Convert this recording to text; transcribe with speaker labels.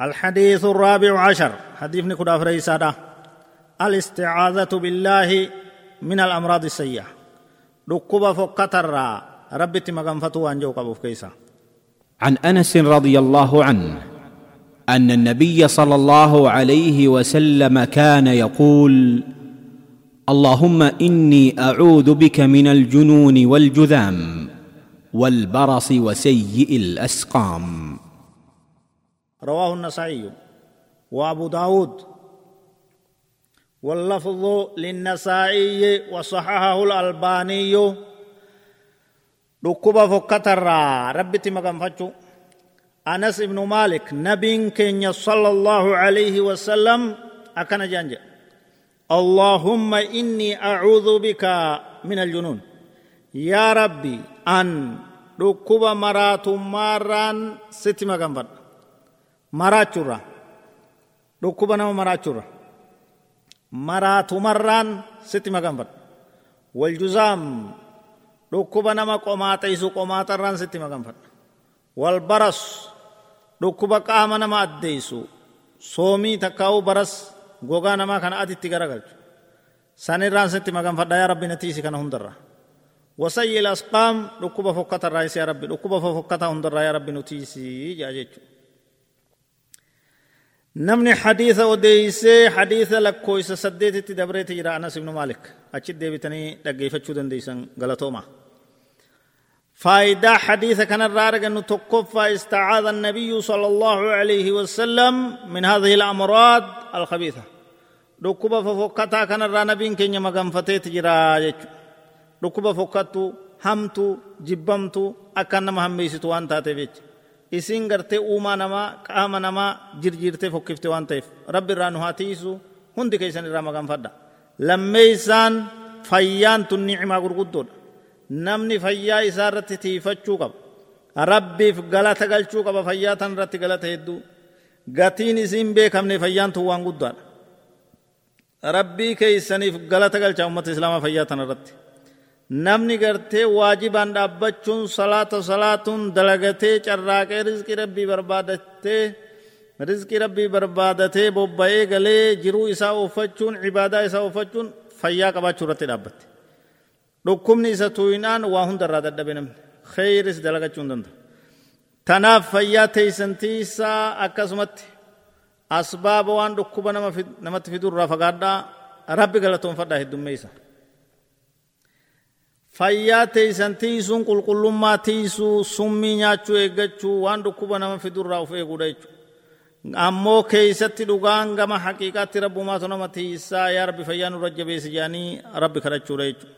Speaker 1: الحديث الرابع عشر. حديث نكود أفريسادة الاستعاذة بالله من الأمراض السيئة. ركوب فكتر ربي تمغنفتو أنجو قبو كيسا
Speaker 2: عن أنس رضي الله عنه أن النبي صلى الله عليه وسلم كان يقول اللهم إني أعوذ بك من الجنون والجذام والبرص وسيء الأسقام.
Speaker 1: رواه النسائي وابو داود. واللفظ للنسائي وصححه الألباني ركوب فكتر ربتي مقام فتشو أنس بن مالك نبي كن صلى الله عليه وسلم أكن جانج. اللهم إني أعوذ بك من الجنون. يا ربي أن ركبه مرات ماران ستي مقام فتشو maraachurra dhukkuba nama maraachurra maraatumarraan sitti maganfadha waljuzaam dhukkuba nama qomaaxeysu qomaaxarraan sitti maganfadha wal baras dhukkuba qaama nama addeeysu soomii takkaa'uu baras gogaa namaa kana aditti garagalchu sanirraan sitti maganfadha yaa rabbi natiisi kana hundarra. Wasayyi asqaam dhukkuba fokkatarraa isi yaa rabbi dhukkuba fokkata hundarraa yaa rabbi nutiisi jaa jechu namni xadiisa odeeysee xadiisa lakkoysa saddeetitti dabreeti jira anas ibnu maalik achi deebitanii dhaggeeffachuu dandeeysan galatooma فايدة حديث كان الرارق أنه تكفى استعاذ النبي صلى الله عليه وسلم من هذه الأمراض الخبيثة. ركوبة ففكتا كان الرانبين كن يمغن فتيت جرا ركوبة فكتو همتو جبمتو أكان نما هم بيستو isiin gartee uumaa namaa qaama namaa jirjiirtee fokkifte waan ta'eef rabbi irraa nu haa hundi keessan irraa maganfadha lammeeysaan fayyaan tun ni'imaa gurguddoodha namni fayyaa isaa irratti tiifachuu qaba rabbiif galata galchuu qaba fayyaa tan irratti galata hedduu gatiin isiin beekamne fayyaan tun waan guddaadha rabbii keeysaniif galata galchaa ummata islaamaa fayyaa tan irratti namni gartee waajibaan dhaabbachuun salaata salaatuun dalagatee carraaqee rizqii rabbii barbaadatee rizqii rabbii barbaadatee bobba'ee galee jiruu isaa uffachuun cibaadaa isaa uffachuun fayyaa qabaachuu irratti dhaabbatte dhukkubni isa tuuyinaan waa hundarraa dadhabe namni kheyris dalagachuu hin danda'u tanaaf fayyaa teeysantiisaa akkasumatti asbaaba waan dhukkuba namatti fidurraa fagaadhaa rabbi galatoonfadhaa heddummeeysa fayyaa teeysan tiisuun qulqullummaa tiisuu summii nyaachuu eeggachuu waan dhukkuba nama fidurraa uf eeguudha jechuudha ammoo keeysatti dhugaan gama haqiiqaatti rabbumaatu nama tiisaa yaa rabbi fayyaa nurra jabeesi jedhanii rabbi kadhachuudha jechuudha